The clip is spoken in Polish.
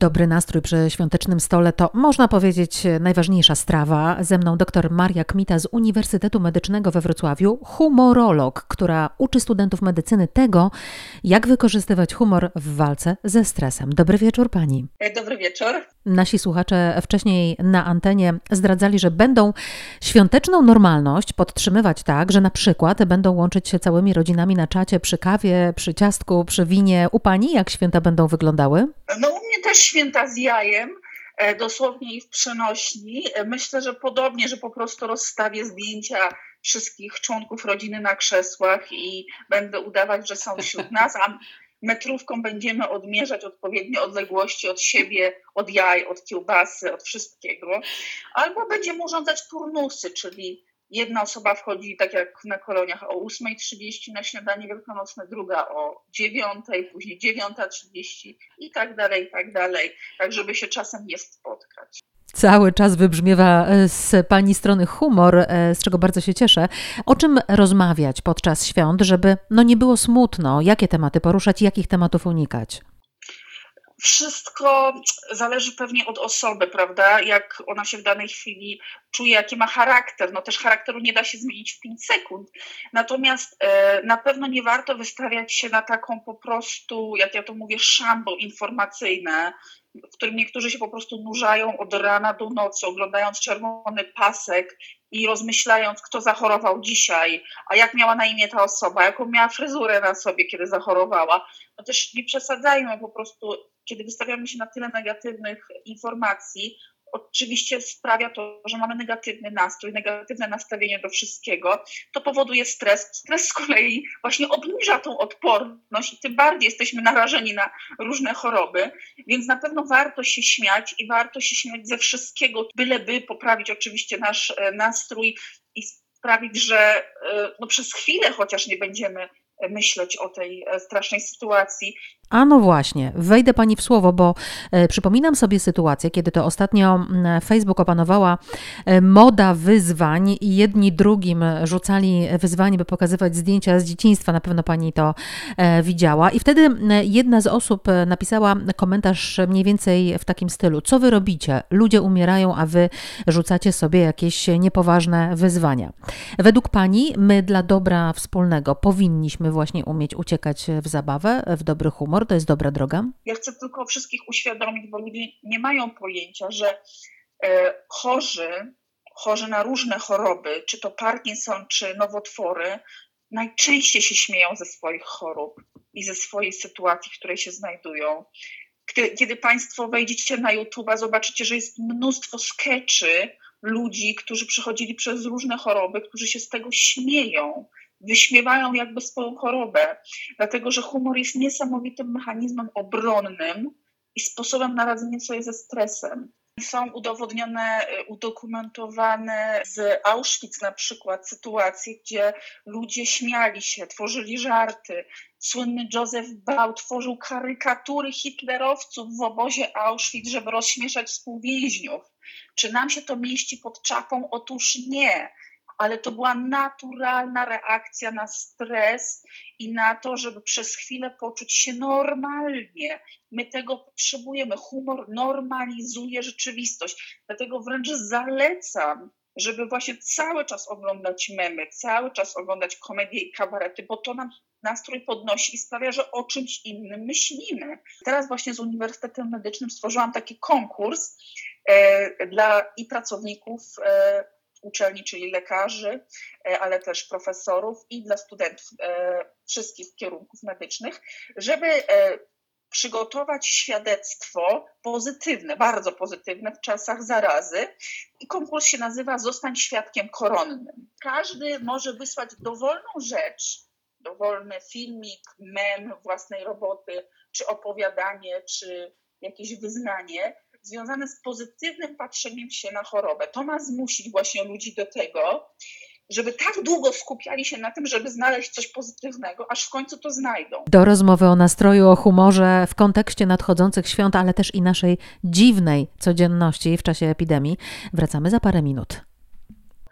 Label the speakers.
Speaker 1: Dobry nastrój przy świątecznym stole to, można powiedzieć, najważniejsza strawa. Ze mną dr Maria Kmita z Uniwersytetu Medycznego we Wrocławiu, humorolog, która uczy studentów medycyny tego, jak wykorzystywać humor w walce ze stresem. Dobry wieczór pani.
Speaker 2: Dobry wieczór.
Speaker 1: Nasi słuchacze wcześniej na antenie zdradzali, że będą świąteczną normalność podtrzymywać tak, że na przykład będą łączyć się całymi rodzinami na czacie przy kawie, przy ciastku, przy winie. U pani jak święta będą wyglądały?
Speaker 2: No też święta z jajem, e, dosłownie i w przenośni. E, myślę, że podobnie, że po prostu rozstawię zdjęcia wszystkich członków rodziny na krzesłach i będę udawać, że są wśród nas, a metrówką będziemy odmierzać odpowiednie odległości od siebie, od jaj, od kiełbasy, od wszystkiego. Albo będziemy urządzać turnusy, czyli Jedna osoba wchodzi, tak jak na koloniach, o 8.30 na śniadanie wielkanocne, druga o 9.00, później 9.30 i tak dalej, i tak dalej, tak żeby się czasem nie spotkać.
Speaker 1: Cały czas wybrzmiewa e, z Pani strony humor, e, z czego bardzo się cieszę. O czym rozmawiać podczas świąt, żeby no nie było smutno? Jakie tematy poruszać i jakich tematów unikać?
Speaker 2: Wszystko zależy pewnie od osoby, prawda? Jak ona się w danej chwili czuje, jaki ma charakter. No też charakteru nie da się zmienić w 5 sekund. Natomiast e, na pewno nie warto wystawiać się na taką po prostu, jak ja to mówię, szambo informacyjne, w którym niektórzy się po prostu nurzają od rana do nocy, oglądając czerwony pasek i rozmyślając, kto zachorował dzisiaj, a jak miała na imię ta osoba, jaką miała fryzurę na sobie, kiedy zachorowała. No też nie przesadzajmy po prostu, kiedy wystawiamy się na tyle negatywnych informacji, oczywiście sprawia to, że mamy negatywny nastrój, negatywne nastawienie do wszystkiego, to powoduje stres. Stres z kolei właśnie obniża tą odporność i tym bardziej jesteśmy narażeni na różne choroby, więc na pewno warto się śmiać i warto się śmiać ze wszystkiego, byleby poprawić oczywiście nasz e, nastrój i sprawić, że e, no, przez chwilę chociaż nie będziemy myśleć o tej e, strasznej sytuacji
Speaker 1: a no właśnie, wejdę pani w słowo, bo e, przypominam sobie sytuację, kiedy to ostatnio Facebook opanowała e, moda wyzwań i jedni drugim rzucali wyzwanie, by pokazywać zdjęcia z dzieciństwa. Na pewno pani to e, widziała. I wtedy jedna z osób napisała komentarz mniej więcej w takim stylu: Co wy robicie? Ludzie umierają, a wy rzucacie sobie jakieś niepoważne wyzwania. Według pani, my dla dobra wspólnego powinniśmy właśnie umieć uciekać w zabawę, w dobry humor humor to jest dobra droga?
Speaker 2: Ja chcę tylko wszystkich uświadomić, bo ludzie nie mają pojęcia, że e, chorzy, chorzy na różne choroby, czy to Parkinson, czy nowotwory, najczęściej się śmieją ze swoich chorób i ze swojej sytuacji, w której się znajdują. Kiedy, kiedy Państwo wejdziecie na YouTube, zobaczycie, że jest mnóstwo skeczy ludzi, którzy przechodzili przez różne choroby, którzy się z tego śmieją wyśmiewają jakby swoją chorobę, dlatego że humor jest niesamowitym mechanizmem obronnym i sposobem na radzenie sobie ze stresem. Są udowodnione, udokumentowane z Auschwitz na przykład sytuacje, gdzie ludzie śmiali się, tworzyli żarty. Słynny Józef Bał tworzył karykatury hitlerowców w obozie Auschwitz, żeby rozśmieszać współwięźniów. Czy nam się to mieści pod czapą? Otóż nie ale to była naturalna reakcja na stres i na to, żeby przez chwilę poczuć się normalnie. My tego potrzebujemy. Humor normalizuje rzeczywistość. Dlatego wręcz zalecam, żeby właśnie cały czas oglądać memy, cały czas oglądać komedie i kabarety, bo to nam nastrój podnosi i sprawia, że o czymś innym myślimy. Teraz właśnie z Uniwersytetem Medycznym stworzyłam taki konkurs e, dla i pracowników e, uczelni, czyli lekarzy, e, ale też profesorów i dla studentów e, wszystkich kierunków medycznych, żeby e, przygotować świadectwo pozytywne, bardzo pozytywne w czasach zarazy. I konkurs się nazywa Zostań świadkiem koronnym. Każdy może wysłać dowolną rzecz, dowolny filmik, mem własnej roboty, czy opowiadanie, czy jakieś wyznanie, związane z pozytywnym patrzeniem się na chorobę. To ma zmusić właśnie ludzi do tego, żeby tak długo skupiali się na tym, żeby znaleźć coś pozytywnego, aż w końcu to znajdą.
Speaker 1: Do rozmowy o nastroju, o humorze w kontekście nadchodzących świąt, ale też i naszej dziwnej codzienności w czasie epidemii wracamy za parę minut.